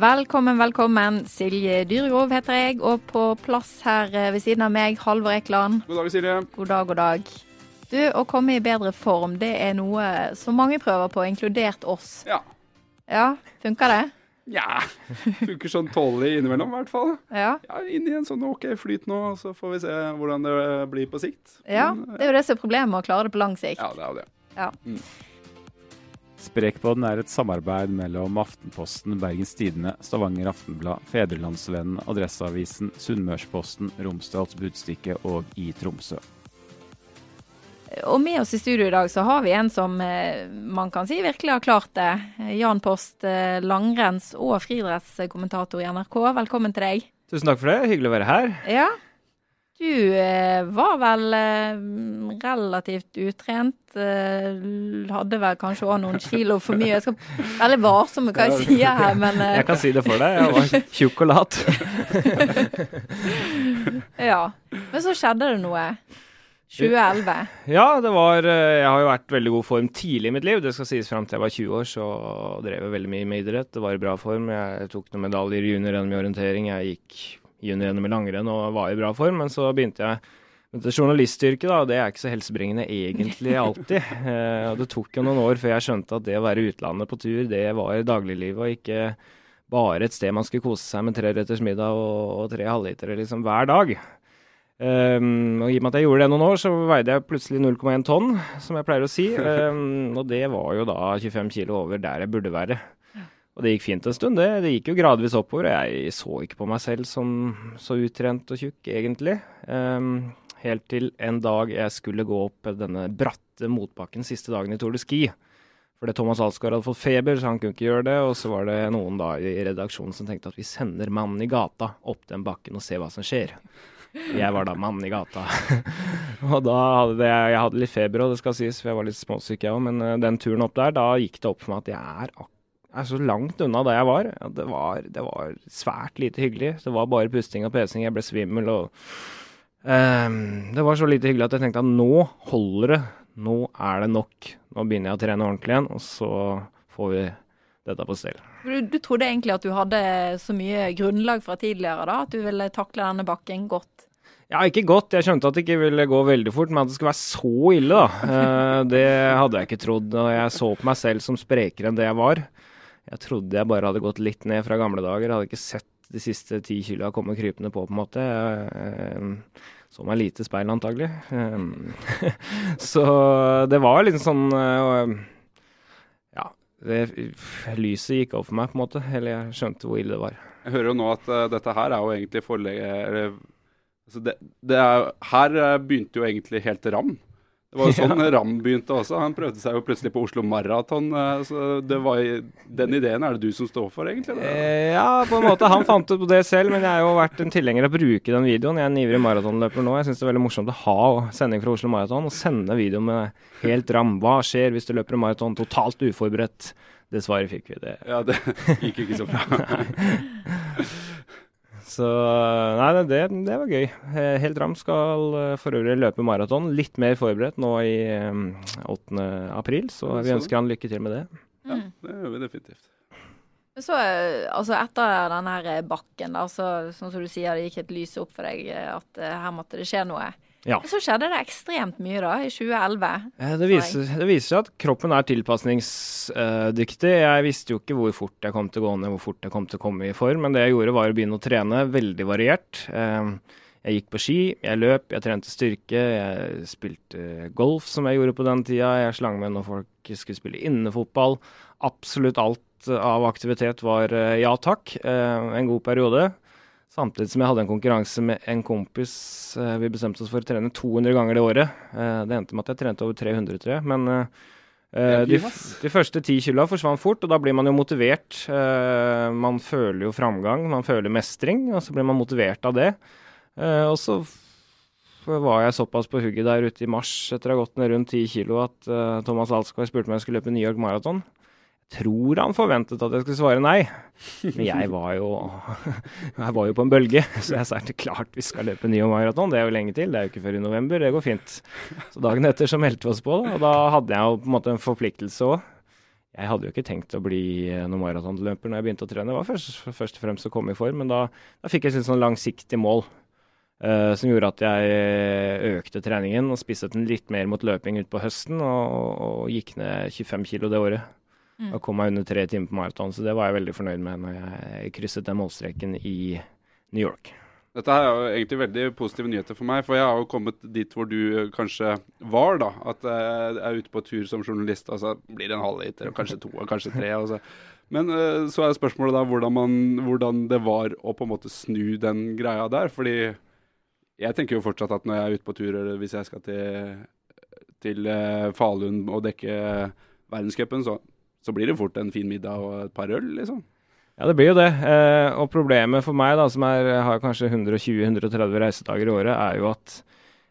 Velkommen, velkommen. Silje Dyregrov heter jeg, og på plass her eh, ved siden av meg, Halvor Ekland. God dag, Silje. God dag, god dag. Du, å komme i bedre form, det er noe som mange prøver på, inkludert oss. Ja. Ja, funker det? Ja. Funker sånn tålelig innimellom, i hvert fall. Ja. Ja, Inn i en sånn OK flyt nå, så får vi se hvordan det blir på sikt. ja. Men, Det er jo det som er problemet, å klare det på lang sikt. ja, det er jo det. Ja. Sprekpodden er et samarbeid mellom Aftenposten, Bergens Tidende, Stavanger Aftenblad, Fedrelandsvennen, Adresseavisen, Sunnmørsposten, Romsdals Budstikke og i Tromsø. Og med oss i studio i dag så har vi en som eh, man kan si virkelig har klart det. Jan Post, eh, langrenns- og friidrettskommentator i NRK. Velkommen til deg. Tusen takk for det. Hyggelig å være her. Ja. Du eh, var vel eh, relativt utrent. Eh, hadde vel kanskje òg noen kilo for mye. Jeg skal være veldig varsom med hva jeg sier her, men Jeg kan si det for deg. Jeg var tjukk og lat. ja. Men så skjedde det noe. 2011. Ja, det var Jeg har jo vært i veldig god form tidlig i mitt liv. Det skal sies fram til jeg var 20 år, så drev jeg veldig mye med idrett. Det var i bra form. Jeg tok noen medaljer i junior-NM i orientering. Jeg gikk junior-NM i langrenn og var i bra form. Men så begynte jeg med det journalistyrket, da. og Det er ikke så helsebringende egentlig alltid. Eh, det tok jo noen år før jeg skjønte at det å være i utlandet på tur, det var dagliglivet og ikke bare et sted man skulle kose seg med tre retters middag og, og tre halvlitere liksom hver dag. Um, og I og med at jeg gjorde det noen år, så veide jeg plutselig 0,1 tonn, som jeg pleier å si. Um, og det var jo da 25 kilo over der jeg burde være. Og det gikk fint en stund, det. Det gikk jo gradvis oppover. Jeg så ikke på meg selv som så utrent og tjukk, egentlig. Um, helt til en dag jeg skulle gå opp denne bratte motbakken siste dagen i Tour de Ski. Fordi Thomas Alsgaard hadde fått feber, så han kunne ikke gjøre det. Og så var det noen da i redaksjonen som tenkte at vi sender mannen i gata opp den bakken og ser hva som skjer. Jeg var da mannen i gata. og da hadde det, jeg hadde litt feber, og det skal sies, for jeg var litt småsyk jeg òg. Men uh, den turen opp der, da gikk det opp for meg at jeg er, er så langt unna der jeg var. Ja, det var. Det var svært lite hyggelig. Det var bare pusting og pesing. Jeg ble svimmel og um, Det var så lite hyggelig at jeg tenkte at nå holder det. Nå er det nok. Nå begynner jeg å trene ordentlig igjen, og så får vi dette på stell. Du, du trodde egentlig at du hadde så mye grunnlag fra tidligere, da? At du ville takle denne bakken godt? Ja, ikke godt. Jeg skjønte at det ikke ville gå veldig fort, men at det skulle være så ille, da. Eh, det hadde jeg ikke trodd. Og jeg så på meg selv som sprekere enn det jeg var. Jeg trodde jeg bare hadde gått litt ned fra gamle dager. Jeg hadde ikke sett de siste ti kiloa komme krypende på, på en måte. Jeg eh, så meg lite speil, antagelig. Eh, så det var litt sånn eh, Ja, det, lyset gikk opp for meg, på en måte. Eller jeg skjønte hvor ille det var. Jeg hører jo nå at uh, dette her er jo egentlig forlegg... Altså det, det er, her begynte jo egentlig helt Ram. Det var jo sånn Ram begynte også. Han prøvde seg jo plutselig på Oslo Maraton. Så var, den ideen er det du som står for, egentlig? Eh, ja, på en måte. Han fant ut på det selv, men jeg har jo vært en tilhenger av å bruke den videoen. Jeg er en ivrig maratonløper nå. Jeg syns det er veldig morsomt å ha sending fra Oslo Maraton og sende video med helt ram. Hva skjer hvis du løper en maraton totalt uforberedt? Det svaret fikk vi. Det. Ja, det gikk jo ikke så bra. Så nei, det, det var gøy. Eh, Helt Ram skal eh, for øvrig løpe maraton. Litt mer forberedt nå i um, 8. april, så vi ønsker han lykke til med det. Ja, det gjør vi definitivt. Så, eh, altså etter den her bakken, da, så, sånn som du sier, det gikk et lys opp for deg eh, at eh, her måtte det skje noe. Ja. Så skjedde det ekstremt mye da, i 2011. Eh, Det viser, det viser seg at kroppen er tilpasningsdyktig. Jeg visste jo ikke hvor fort jeg kom til å gå ned, hvor fort jeg kom til å komme i form. Men det jeg gjorde, var å begynne å trene veldig variert. Eh, Jeg gikk på ski, jeg løp, jeg trente styrke, jeg spilte golf som jeg gjorde på den tida. Jeg slang med når folk skulle spille innefotball. Absolutt alt av aktivitet var eh, ja takk, en god periode. Samtidig som jeg hadde en konkurranse med en kompis. eh, Vi bestemte oss for å trene 200 ganger det året. Eh, Det endte med at jeg trente over 300, tror jeg. Men eh, de, de første ti kila forsvant fort, og da blir man jo motivert. Man føler jo framgang, man føler mestring, og så blir man motivert av det. Og så var jeg såpass på hugget der ute i mars etter å ha gått ned rundt 10 kilo at Thomas Alsgaard spurte meg om jeg skulle løpe New York Marathon. Tror han forventet at jeg skulle svare nei, men jeg var jo, jeg var jo på en bølge. Så jeg sa klart vi skal løpe ny maraton. Det er jo lenge til, det er jo ikke før i november, det går fint. Så dagen etter så meldte vi oss på, og da hadde jeg jo på en måte en forpliktelse òg. Jeg hadde jo ikke tenkt å bli eh, noen maratonløper når jeg begynte å trene. Det var først, først og fremst å komme i form, men da, da fikk jeg et sånn langsiktig mål. Uh, som gjorde at jeg eh, økte treningen og spisset den litt mer mot løping utpå høsten, og, og gikk ned 25 kilo det året. Mm. Og kom meg under tre timer på maraton, så det var jeg veldig fornøyd med når jeg krysset den målstreken i New York. Dette er jo egentlig veldig positive nyheter for meg, for jeg har jo kommet dit hvor du eh, kanskje var, da. At eh, jeg er ute på tur som journalist, og så blir det en halvliter, og kanskje to, og kanskje tre. Og så. Men eh, så er spørsmålet da hvordan, man, hvordan det var å på en måte snu den greia der. Fordi jeg tenker jo fortsatt at når jeg er ute på tur, eller hvis jeg skal til, til eh, Falun og dekke verdenscupen, så, så blir det fort en fin middag og et par øl, liksom. Ja, det blir jo det. Eh, og problemet for meg, da, som er, har kanskje 120-130 reisedager i året, er jo at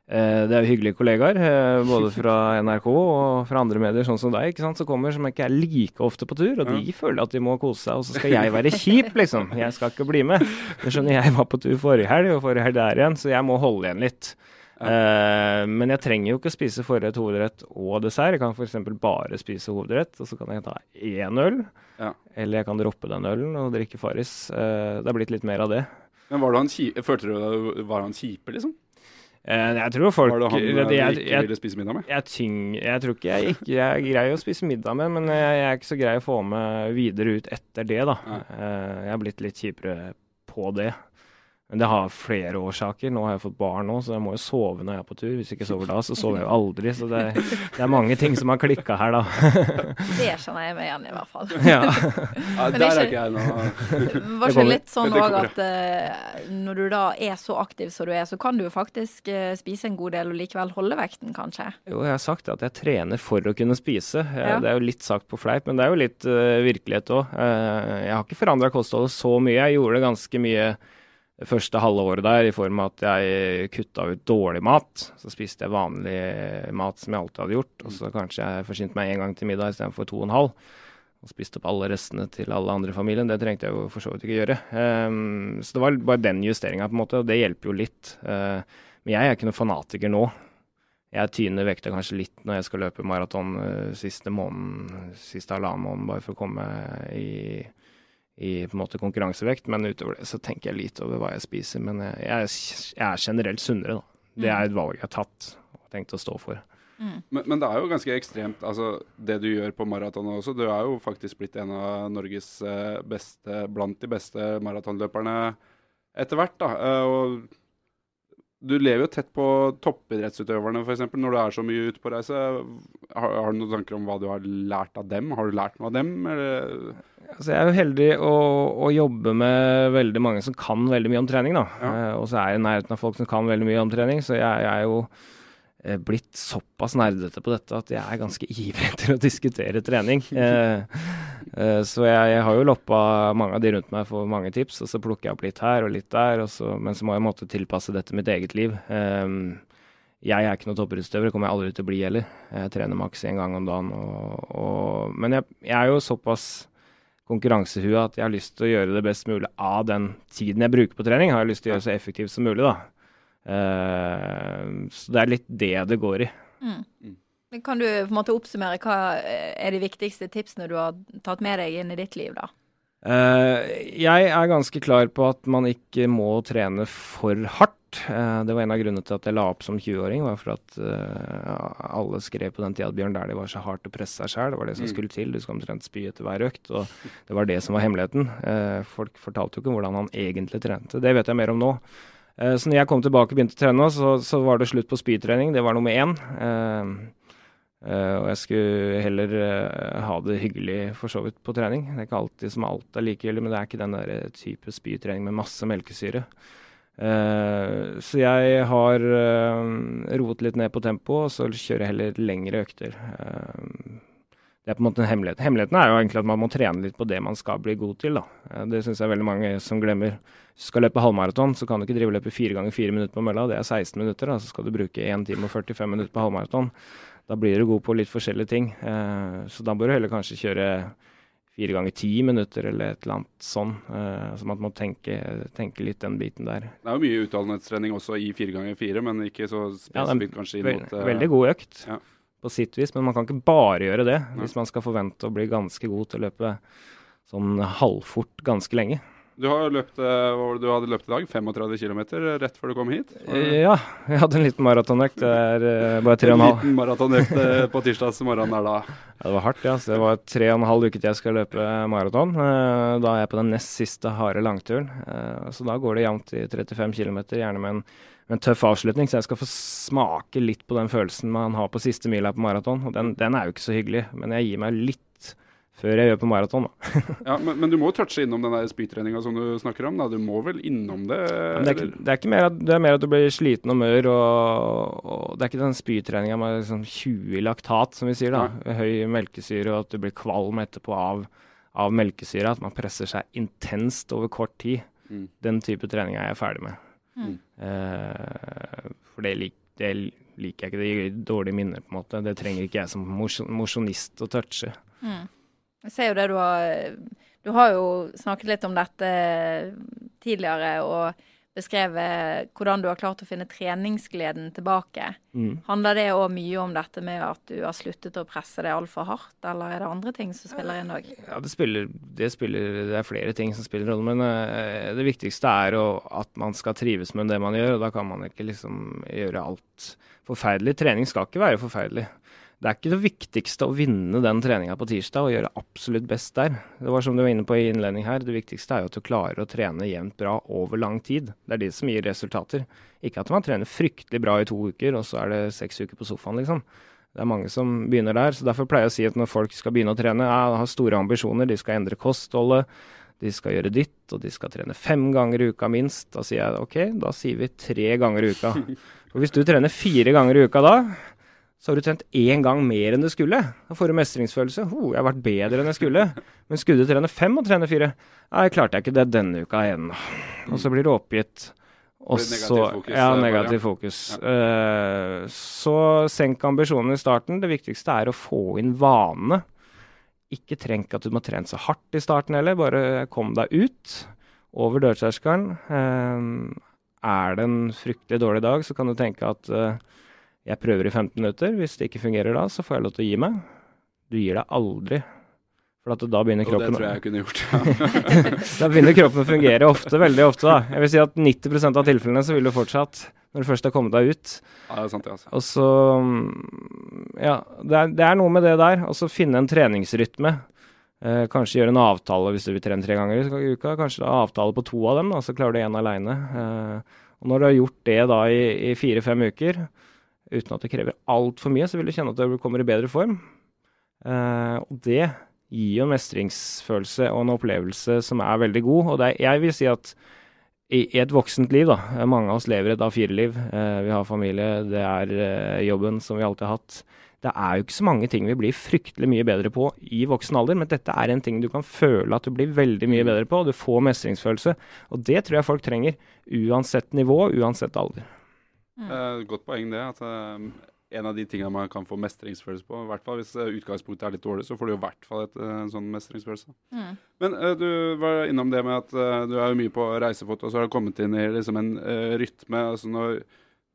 eh, det er jo hyggelige kollegaer, eh, både fra NRK og fra andre medier, sånn som deg, ikke sant, som kommer, som ikke er like ofte på tur. Og de føler at de må kose seg, og så skal jeg være kjip, liksom. Jeg skal ikke bli med. Du skjønner, jeg var på tur forrige helg, og forrige helg der igjen, så jeg må holde igjen litt. Eh, men jeg trenger jo ikke spise forrett, hovedrett og dessert. Jeg kan f.eks. bare spise hovedrett, og så kan jeg ta én øl. Ja. Eller jeg kan droppe den ølen og drikke Farris. Uh, det har blitt litt mer av det. Men var du han kjipe, følte du deg- var han kjipe, liksom? Eh, jeg tror folk Var det han jeg, du ikke ville spise middag med? jeg, tyng, jeg tror ikke jeg, ikke jeg er grei å spise middag med, men jeg, jeg er ikke så grei å få med videre ut etter det, da. Nei. Jeg har blitt litt kjipere på det. Men det har flere årsaker. Nå har jeg fått barn nå, så jeg må jo sove når jeg er på tur. Hvis jeg ikke sover da, så sover jeg jo aldri. Så det, det er mange ting som har klikka her, da. Det kjenner jeg meg igjen i, hvert fall. ja. Ja, der er ikke jeg nå. Var Det ikke litt sånn òg at uh, når du da er så aktiv som du er, så kan du jo faktisk uh, spise en god del og likevel holde vekten, kanskje? Jo, jeg har sagt at jeg trener for å kunne spise. Jeg, Ja. Det er jo litt sagt på fleip, men det er jo litt uh, virkelighet òg. jeg har ikke forandra kostholdet så mye. Jeg gjorde det ganske mye første halve året der i form av at jeg kutta ut dårlig mat. Så spiste jeg vanlig mat som jeg alltid hadde gjort, og så kanskje jeg forsynte meg én gang til middag istedenfor to og en halv. Og spiste opp alle restene til alle andre i familien. Det trengte jeg jo for så vidt ikke gjøre. Um, så det var bare den justeringa, på en måte, og det hjelper jo litt. Uh, men jeg er ikke noen fanatiker nå. Jeg tyner vekta kanskje litt når jeg skal løpe maraton uh, siste måneden, siste halvannen måned, bare for å komme i, i på en måte konkurransevekt. Men utover det så tenker jeg lite over hva jeg spiser. Men jeg, jeg, jeg er generelt sunnere, da. Det er et valg jeg har tatt og tenkt å stå for. Men, men det er jo ganske ekstremt, altså, det du gjør på maraton også. Du er jo faktisk blitt en av Norges eh, beste, blant de beste maratonløperne etter hvert, da. Eh, og du lever jo tett på toppidrettsutøverne, f.eks. Når du er så mye ute på reise. Har, har du noen tanker om hva du har lært av dem? Har du lært noe av dem? Altså, jeg er jo heldig å, å jobbe med veldig mange som kan veldig mye om trening. Ja. Eh, og så er jeg i nærheten av folk som kan veldig mye om trening, så jeg, jeg er jo blitt såpass nerdete på dette at jeg er ganske ivrig til å diskutere trening. Eh, eh, så jeg, jeg har jo loppa mange av de rundt meg for mange tips, og så plukker jeg opp litt her og litt der, og så, men så må jeg måtte tilpasse dette mitt eget liv. Eh, jeg er ikke noen toppidrettsutøver, det kommer jeg aldri til å bli heller. Jeg trener maks én gang om dagen. Og, og, men jeg, jeg er jo såpass konkurransehua at jeg har lyst til å gjøre det best mulig av den tiden jeg bruker på trening. Har jeg lyst til å gjøre så effektivt som mulig, da. Eh, så det er litt det det går i. Kan du på en måte oppsummere hva er de viktigste tipsene du har tatt med deg inn i ditt liv, da? Eh, jeg er ganske klar på at man ikke må trene for hardt. Eh, det var en av grunnene til at jeg la opp som 20-åring, var for at alle skrev på den tida at Bjørn Dæhlie var så hardt å presse seg sjøl. Det var det som Mm. skulle til. Du skal omtrent spy etter hver økt. Og det var det som var hemmeligheten. Eh, folk fortalte jo ikke hvordan han egentlig trente. Det vet jeg mer om nå. Eh, så når jeg kom tilbake og begynte å trene, så, så var det slutt på spytrening. Det var nummer én. Eh, eh, og jeg skulle heller ha det hyggelig for så vidt på trening. Det er ikke alltid som alt er likegyldig, men det er ikke den der type spytrening med masse melkesyre. Så jeg har eh, roet litt ned på tempoet, og så kjører jeg heller lengre økter. Eh, det er på en måte en hemmelighet. Hemmeligheten er jo egentlig at man må trene litt på det man skal bli god til. da. Eh, det syns jeg veldig mange som glemmer. Hvis du skal løpe halvmaraton, så kan du ikke drive og løpe fire ganger fire minutter på mølla. Det er 16 minutter. da, Så skal du bruke 1 time og 45 minutter på halvmaraton. Da blir du god på litt forskjellige ting. Eh, så da bør du heller kanskje kjøre fire ganger ti minutter eller et eller annet sånn. Eh, så man må tenke, tenke litt den biten der. Det er jo mye utholdenhetstrening også i fire ganger fire, men ikke så Ja, er spesifikt kanskje inn mot veldig god økt ja. På sitt vis, men man kan ikke bare gjøre det hvis man skal forvente å bli ganske god til å løpe sånn halvfort ganske lenge. Du har løpt, eh, du hadde løpt i dag? 35 km rett før du kom hit? Ja, jeg hadde en liten maratonøkt. Det er eh, bare tre og En en liten maratonøkt eh, på tirsdags morgen der da. Ja, det var hardt, ja. Så det var tre og en halv uke til jeg skal løpe maraton. Da er jeg på den nest siste harde langturen. Så da går det jevnt i 35 km, gjerne med en, en tøff avslutning. Så jeg skal få smake litt på den følelsen man har på siste mila på maraton. Og den, den er jo ikke så hyggelig, men jeg gir meg litt før jeg gjør på maraton, da. Ja, men, men du må touche innom den der spytreninga som du snakker om. da. Du må vel innom det? Men det, er ikke, det, er ikke mer at, det er mer at du blir sliten og mør, og, og det er ikke den spytreninga med liksom 20 laktat, som vi sier. da. Høy melkesyre, og at du blir kvalm etterpå av, av melkesyre. At man presser seg intenst over kort tid. Mm. Den type trening er jeg ferdig med. Mm. Eh, for det, lik, det liker jeg ikke. Det gir dårlige minner, på en måte. Det trenger ikke jeg som mosjon- mosjonist å touche. Mm. Jeg ser jo det du har Du har jo snakket litt om dette tidligere og beskrevet hvordan du har klart å finne treningsgleden tilbake. Mm. Handler det òg mye om dette med at du har sluttet å presse deg altfor hardt, eller er det andre ting som spiller inn òg? Ja, det spiller, det spiller Det er flere ting som spiller rolle, men uh, det viktigste er å, at man skal trives med det man gjør, og da kan man ikke liksom gjøre alt forferdelig. Trening skal ikke være forferdelig. Det er ikke det viktigste å vinne den treninga på tirsdag og gjøre absolutt best der. Det var som du var inne på i innledning her, det viktigste er jo at du klarer å trene jevnt bra over lang tid. Det er det som gir resultater. Ikke at man trener fryktelig bra i to uker, og så er det seks uker på sofaen, liksom. Det er mange som begynner der. så Derfor pleier jeg å si at når folk skal begynne å trene, ja, har store ambisjoner, de skal endre kostholdet, de skal gjøre ditt, og de skal trene fem ganger i uka minst. Da sier jeg OK, da sier vi tre ganger i uka. Og hvis du trener fire ganger i uka da, så har du trent én gang mer enn du skulle. Da får du mestringsfølelse. Ho, jeg har vært bedre enn jeg skulle. Men skulle du trene fem og trene fire? Nei, klarte jeg ikke det denne uka igjen. Og så blir du oppgitt. Og så Ja, negativ fokus. ja. Eh, så senk ambisjonene i starten. Det viktigste er å få inn vanene. Ikke trenk at du må trene så hardt i starten heller, bare kom deg ut. Over dørterskelen. Uh, er det en fryktelig dårlig dag, så kan du tenke at eh, jeg prøver i 15 minutter. Hvis det ikke fungerer da, så får jeg lov til å gi meg. Du gir deg aldri. For da begynner Og det tror jeg jeg kunne gjort. Da begynner kroppen å fungere ofte, veldig ofte. da. Jeg vil si at 90% av tilfellene så vil du fortsatt, når du først har kommet deg ut. ja, det er sant, ja. altså. Og så mm, Ja, det er, det er noe med det der. Og så finne en treningsrytme. Eh, kanskje gjøre en avtale hvis du vil trene tre ganger i uka. Kanskje avtale på to av dem, da, så klarer du én aleine. Eh, og når du har gjort det da i, i fire-fem uker, uten at det krever altfor mye, så vil du kjenne at du kommer i bedre form. Uh, og det gir jo en mestringsfølelse og en opplevelse som er veldig god. Og er, jeg vil si at i, et voksent liv, da, eh, mange av oss lever et A4-liv. Uh, vi har familie, det er uh, jobben som vi alltid har hatt. Det er jo ikke så mange ting vi blir fryktelig mye bedre på i voksen alder, men dette er en ting du kan føle at du blir veldig mye bedre på. og Du får mestringsfølelse. Og det tror jeg folk trenger, uansett nivå, uansett alder. Eh, godt poeng det. At eh, en av de tingene man kan få mestringsfølelse på, i hvert fall hvis eh, utgangspunktet er litt dårlig, så får du i hvert fall et, en sånn mestringsfølelse. Mm. Men uh, du var innom det med at uh, du er jo mye på reisefot, og så har du kommet inn i liksom en uh, rytme. altså når,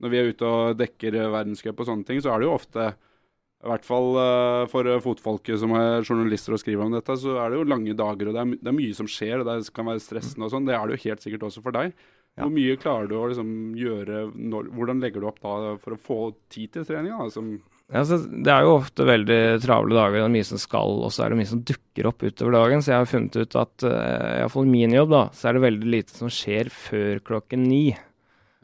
når vi er ute og dekker verdenscup og sånne ting, så er det jo ofte I hvert fall uh, for uh, fotfolket som er journalister og skriver om dette, så er det jo lange dager, og det er, det er mye som skjer, og det kan være stressende og sånn. Det er det jo helt sikkert også for deg. Hvor mye klarer du å liksom gjøre når, Hvordan legger du opp da for å få tid til trening? Da, Ja, det er jo ofte veldig travle dager, det er mye som skal, og så er det mye som dukker opp utover dagen. Så jeg har funnet ut at uh, iallfall i min jobb, da, så er det veldig lite som skjer før klokken ni.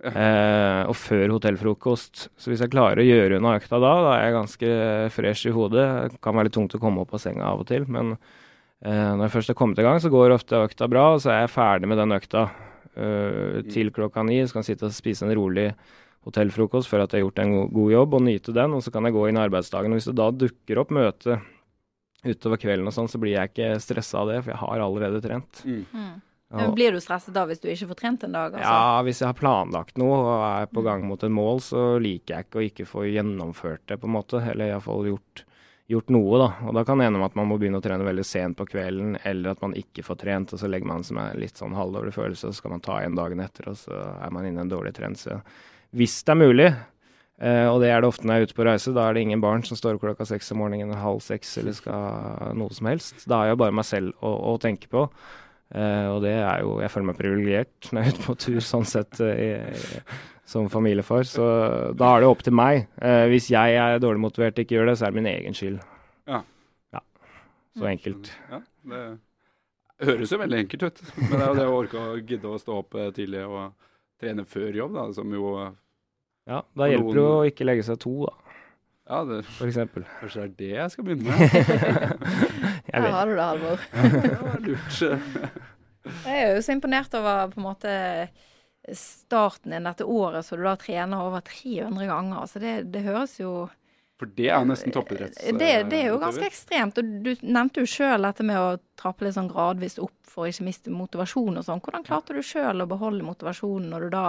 Uh, og før hotellfrokost. Så hvis jeg klarer å gjøre unna økta da, da er jeg ganske fresh i hodet. Det kan være litt tungt å komme opp av senga av og til, men uh, når jeg først er kommet i gang, så går ofte økta bra, og så er jeg ferdig med den økta eh, til klokka ni. Så kan jeg sitte og spise en rolig hotellfrokost før at jeg har gjort en god jobb, og nyte den. Og så kan jeg gå inn i arbeidsdagen. Og hvis det da dukker opp møte utover kvelden og sånn, så blir jeg ikke stressa av det, for jeg har allerede trent. mm. Mm. Men Blir du stresset da hvis du ikke får trent en dag? Altså? Ja, hvis jeg har planlagt noe og er på gang mot et mål, så liker jeg ikke å ikke få gjennomført det, på en måte. Eller iallfall gjort, gjort noe, da. Og da kan det hende med at man må begynne å trene veldig sent på kvelden, eller at man ikke får trent, og så legger man seg en litt sånn halvdårlig følelse, og så skal man ta igjen dagen etter, og så er man inne i en dårlig trend. Så hvis det er mulig, eh, og det er det ofte når jeg er ute på reise, da er det ingen barn som står opp klokka seks om morgenen, halv seks, eller skal noe som helst. Da er jeg bare meg selv å, å tenke på. Eh, og det er jo Jeg føler meg privilegert når jeg er ute på tur, sånn sett, uh, som familiefar. Så da er det opp til meg. Uh, hvis jeg er dårlig motivert og ikke gjør det, så er det min egen skyld. Ja. Ja. Så enkelt. Ja, det høres jo veldig enkelt ut. Men det er jo det å orke å gidde å stå opp tidlig og trene før jobb, da, som jo Ja, da hjelper det å ikke legge seg to, da, Ja, det, for eksempel. kanskje det er det jeg skal begynne med. Jeg vet. har du det, Halvor. Det var lurt. Jeg er jo så imponert over på en måte starten din dette året, så du da trener over 300 ganger. Altså det, det høres jo For det er nesten toppidretts... det, det er jo ganske ekstremt. Og du nevnte jo sjøl dette med å trappe litt sånn gradvis opp for å ikke miste motivasjon og sånn. Hvordan klarte du sjøl å beholde motivasjonen når du da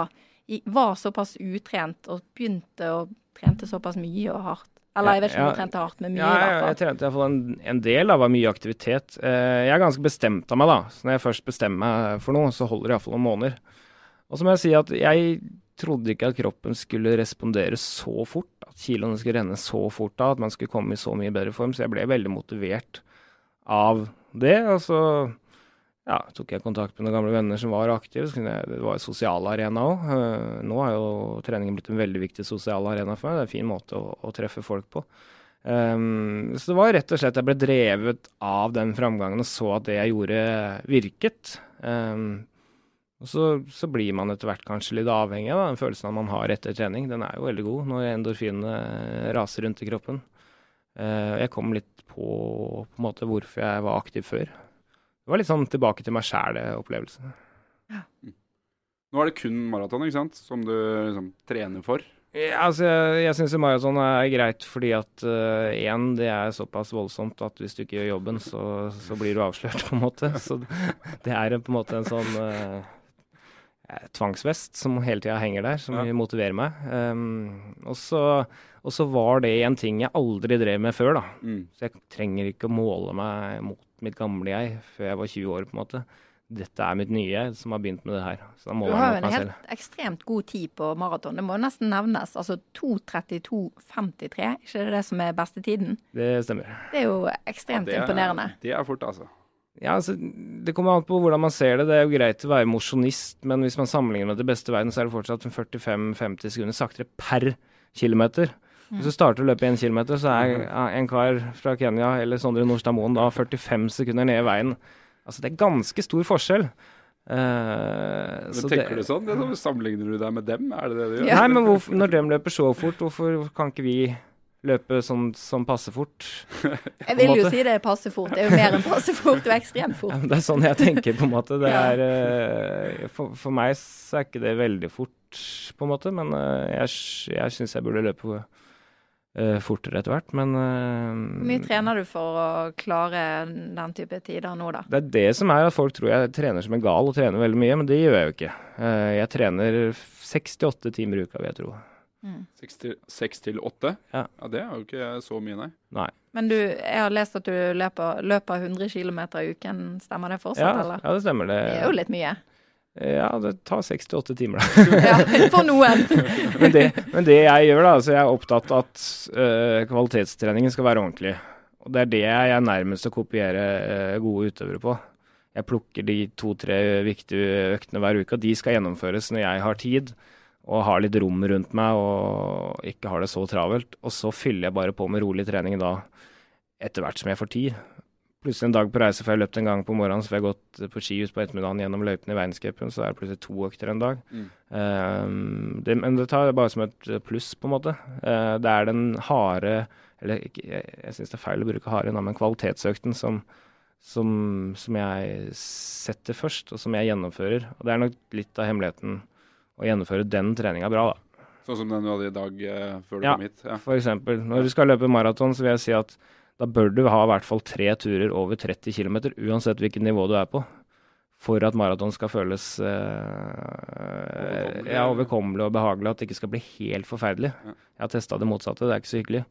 var såpass utrent og begynte å trente såpass mye og hardt? Eller jeg vet ikke om du trente hardt, men mye Ja, i jeg, jeg fall. trente iallfall en, en del. Det var mye aktivitet. Eh, jeg er ganske bestemt av meg, da. Så når jeg først bestemmer meg for noe, så holder det iallfall noen måneder. Og så må jeg si at jeg trodde ikke at kroppen skulle respondere så fort. At kiloene skulle renne så fort da, at man skulle komme i så mye bedre form. Så jeg ble veldig motivert av det. Og så ja, tok jeg kontakt med noen gamle venner som var aktive. Jeg, det var sosial arena òg. nå er jo treningen blitt en veldig viktig sosial arena for meg. Det er en fin måte å, å treffe folk på. Um, så det var rett og slett jeg ble drevet av den framgangen og så at det jeg gjorde, virket. Um, og så, så blir man etter hvert kanskje litt avhengig av den følelsen man har etter trening. Den er jo veldig god når endorfinene raser rundt i kroppen. Uh, jeg kom litt på, på en måte hvorfor jeg var aktiv før. Det var litt sånn tilbake til meg sjæl-opplevelse. Nå er det kun maraton, ikke sant? Som du liksom trener for. Ja, altså, jeg, jeg syns maraton er greit fordi at én, det er såpass voldsomt at hvis du ikke gjør jobben, så, så blir du avslørt, på en måte. Så det er på en måte en sånn eh, eh, tvangsvest som hele tida henger der, som Ja. motiverer meg. Um, og, så, og så var det en ting jeg aldri drev med før, da. Mm. Så jeg trenger ikke å måle meg mot mitt gamle jeg før jeg var 20 år, på en måte. Dette er mitt nye jeg som har begynt med det her. Så da Du har jo en helt selv. ekstremt god tid på maraton. Det må nesten nevnes. Altså 2.32,53, ikke det det som er beste tiden? Det stemmer. Det er jo ekstremt det er- imponerende. Det er fort, altså. Ja, altså, Det kommer an på hvordan man ser det. Det er jo greit å være mosjonist, men hvis man sammenligner med det beste i verden, så er det fortsatt 45-50 sekunder saktere per kilometer. Hvis du starter å løpe én kilometer, så er en kar fra Kenya eller Sondre Nordstad Moen da 45 sekunder ned i veien. Altså, det er ganske stor forskjell. Uh, Men så tenker det- du sånn? Det, så sammenligner du deg med dem? Er det det du gjør? Nei, men hvorfor, når de løper så fort, hvorfor kan ikke vi løpe sånn som passe fort? Jeg vil jo si det er passe fort. Det er jo mer enn passe fort, det er ekstremt fort. Ja, det er sånn jeg tenker, på en måte. Det er, uh, for, for meg så er ikke det veldig fort, på en måte. Men uh, jeg, jeg syns jeg burde løpe fortere etter hvert. Men eh, Hvor mye trener du for å klare den type tider nå, da? det er det som er at folk tror jeg trener som en gal og trener veldig mye, men det gjør jeg jo ikke. Eh, jeg trener seks til åtte timer i uka, vil jeg tro. Til- Seks til åtte? Ja. Det er jo ikke så mye, nei. Nei. Men du, jeg har lest at du løper, løper 100 km i uken. Stemmer det fortsatt, Ja, eller? ja, det stemmer. Det, Det er jo litt mye. Ja, det tar seks til åtte timer, da. Ja, for noen. men, det, men det jeg gjør, da, så jeg er opptatt av at uh, kvalitetstreningen skal være ordentlig. Og det er det jeg er nærmest å kopiere uh, gode utøvere på. Jeg plukker de to-tre viktige øktene hver uke, og de skal gjennomføres når jeg har tid og har litt rom rundt meg og ikke har det så travelt. Og så fyller jeg bare på med rolig trening da etter hvert som jeg får tid. Plutselig en dag på reise, for jeg har løpt en gang på morgenen, så får jeg gått på ski ut på ettermiddagen gjennom løypene i verdenscupen, så er det plutselig to økter en dag. Mm. Um, det, men det tar jeg bare som et pluss, på en måte. Uh, det er den harde Eller jeg, jeg syns det er feil å bruke harde, men kvalitetsøkten som, som, som, jeg setter først, og som jeg gjennomfører. Og det er nok litt av hemmeligheten å gjennomføre den treninga bra, da. Sånn som den du hadde i dag uh, før du ja, kom hit? Ja, eksempel. Når du skal løpe maraton, så vil jeg si at da bør du ha i hvert fall tre turer over 30 km, uansett hvilket nivå du er på. For at maraton skal føles eh, ja, overkommelig og behagelig. At det ikke skal bli helt forferdelig. Jeg har testa det motsatte, det er ikke så hyggelig.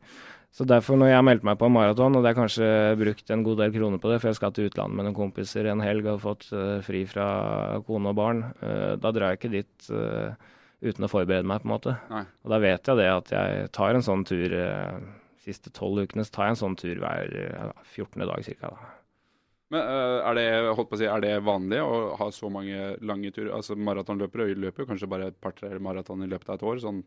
Så derfor, når jeg har meldt meg på en maraton, og det er kanskje brukt en god del kroner på det, for jeg skal til utlandet med noen kompiser en helg og har fått uh, fri fra kone og barn, uh, da drar jeg ikke dit uh, uten å forberede meg, på en måte. Nei. Og da vet jeg det at jeg tar en sånn tur siste tolv ukene så tar jeg en sånn tur hver 14. dag ca. Men uh, er, det, holdt på å si, er det vanlig å ha så mange lange turer? Altså Maratonløpere løper jo kanskje bare et par-tre maraton i løpet av et år, sånn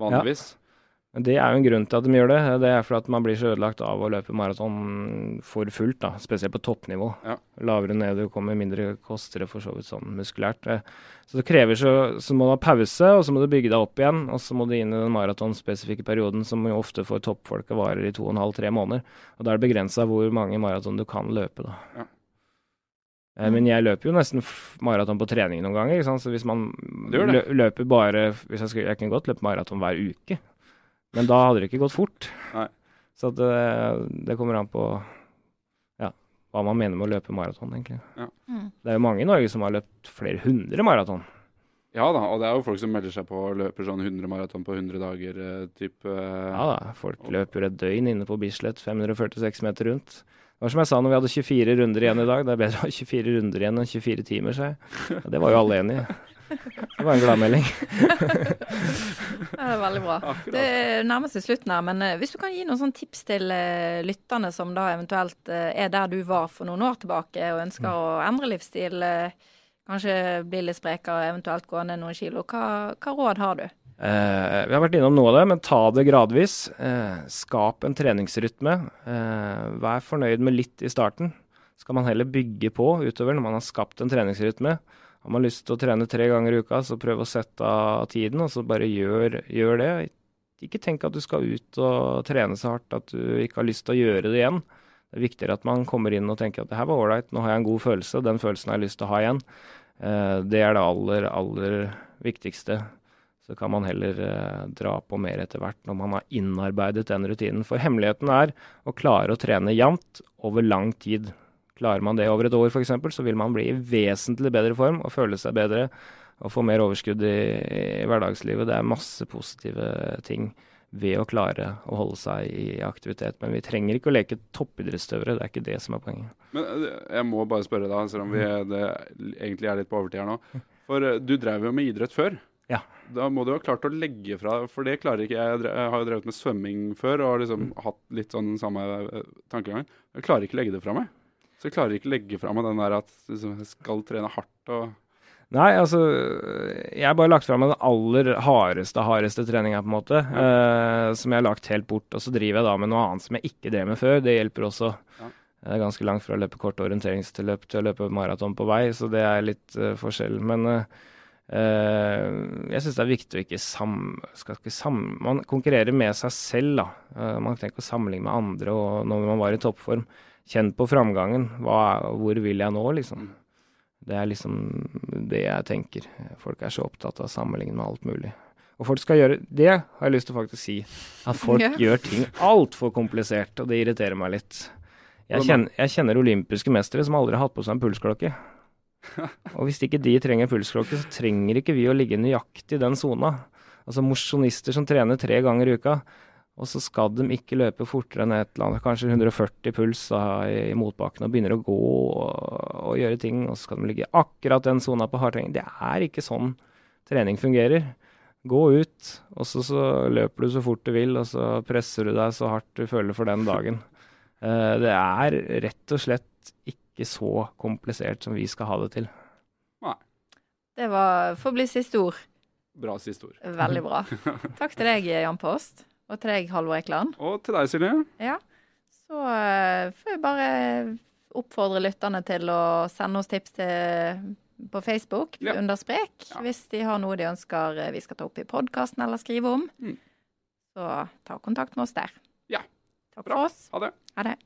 vanligvis. Ja. Det er jo en grunn til at de gjør det. Det er fordi at man blir så ødelagt av å løpe maraton for fullt, da. spesielt på toppnivå. Ja. Lavere ned du kommer, mindre koster det for så vidt sånn muskulært. Eh, så det krever så, så må du ha pause, og så må du bygge deg opp igjen. Og så må du inn i den maratonspesifikke perioden som jo ofte for toppfolket varer i to og en halv, tre måneder. Og da er det begrensa hvor mange maraton du kan løpe, da. Ja. Eh, men jeg løper jo nesten maraton på trening noen ganger. Så hvis man løper bare hvis jeg, skal, jeg kan godt løpe maraton hver uke. Men da hadde det ikke gått fort. Nei. Så det, det, kommer an på ja, hva man mener med å løpe maraton, egentlig. Ja. Mm. Det er jo mange i Norge som har løpt flere hundre maraton. Ja da, og det er jo folk som melder seg på og løper sånn 100 maraton på 100 dager. Eh, type, eh, ja da, folk og... løper et døgn inne på Bislett, 546 meter rundt. Det var som jeg sa når vi hadde 24 runder igjen i dag, det er bedre å ha 24 runder igjen enn 24 timer, sa jeg. det var jo alle enig i. Det var en gladmelding. det er veldig bra. Det nærmer seg slutten her, men uh, hvis du kan gi noen sånn tips til uh, lytterne som da eventuelt uh, er der du var for noen år tilbake og ønsker mm. å endre livsstil, kanskje bli litt sprekere, eventuelt gå ned noen kilo, hva, hva råd har du? vi har vært innom noe av det, men ta det gradvis. skap en treningsrytme. vær fornøyd med litt i starten. Skal man heller bygge på utover når man har skapt en treningsrytme. Har man lyst til å trene tre ganger i uka, så prøv å sette av tiden, og så bare gjør, gjør, det. Ikke tenk at du skal ut og trene så hardt at du ikke har lyst til å gjøre det igjen. Det er viktigere at man kommer inn og tenker at det her var ålreit, nå har jeg en god følelse, den følelsen har jeg lyst til å ha igjen. Eh, det er det aller, aller viktigste. Så kan man heller eh, dra på mer etter hvert når man har innarbeidet den rutinen. For hemmeligheten er å klare å trene jevnt over lang tid. Klarer man det over et år f.eks., så vil man bli i vesentlig bedre form og føle seg bedre og få mer overskudd i, i hverdagslivet. Det er masse positive ting ved å klare å holde seg i aktivitet. Men vi trenger ikke å leke toppidrettsutøvere, det er ikke det som er poenget. Men eh, jeg må bare spørre deg, selv om vi det egentlig er litt på overtid her nå. For eh, du drev jo med idrett før. Ja. Da må du ha klart å legge fra For det klarer ikke jeg. Jeg har jo drevet med svømming før og har liksom hatt litt sånn samme eh, tankegang. Jeg klarer ikke å legge det fra meg. Så jeg klarer ikke å legge fra meg den der at liksom, jeg skal trene hardt og Nei, altså Jeg har bare lagt fra meg den aller hardeste, hardeste treninga, på en måte. Ja. Eh, som jeg har lagt helt bort. Og så driver jeg da med noe annet som jeg ikke drev med før. Det hjelper også. Ja. Det er ganske langt fra å løpe kort orienteringstilløp til å løpe maraton på vei, så det er litt uh, forskjell. Men uh, jeg syns det er viktig å ikke sam... Skal ikke sam man konkurrerer med seg selv, da. man trenger ikke å sammenligne med andre og når man var i toppform. Kjenn på framgangen. Hva, hvor vil jeg nå, liksom? Det er liksom det jeg tenker. Folk er så opptatt av å sammenligne med alt mulig. Og folk skal gjøre Det har jeg lyst til å faktisk si. At folk yeah. gjør ting altfor komplisert, og det irriterer meg litt. Jeg kjenner, jeg kjenner, olympiske mestere som aldri har hatt på seg en pulsklokke. Og hvis ikke de trenger pulsklokke, så trenger ikke vi å ligge nøyaktig i den sona. Altså mosjonister som trener tre ganger i uka. Og så skal de ikke løpe fortere enn et eller annet, kanskje 140 puls da, i motbakken, og begynner å gå og, og, gjøre ting. Og så skal de ligge akkurat den sona på hardtrening. Det er ikke sånn trening fungerer. Gå ut, og så, så, løper du så fort du vil, og så presser du deg så hardt du føler for den dagen. Uh, det er rett og slett ikke så komplisert som vi skal ha det til. Nei. Det var, får bli siste ord. Bra siste ord. Veldig bra. Takk til deg, Jan Post. Og til deg, Halvor Ekeland. Og til deg, Silje. Ja. Så uh, får vi bare oppfordre lytterne til å sende oss tips til, på Facebook ja. under sprek. Ja. Hvis de har noe de ønsker eh, vi skal ta opp i podkasten eller skrive om. Mm. Så ta kontakt med oss der. Ja. Takk Bra. for oss. Ha det. Ha det.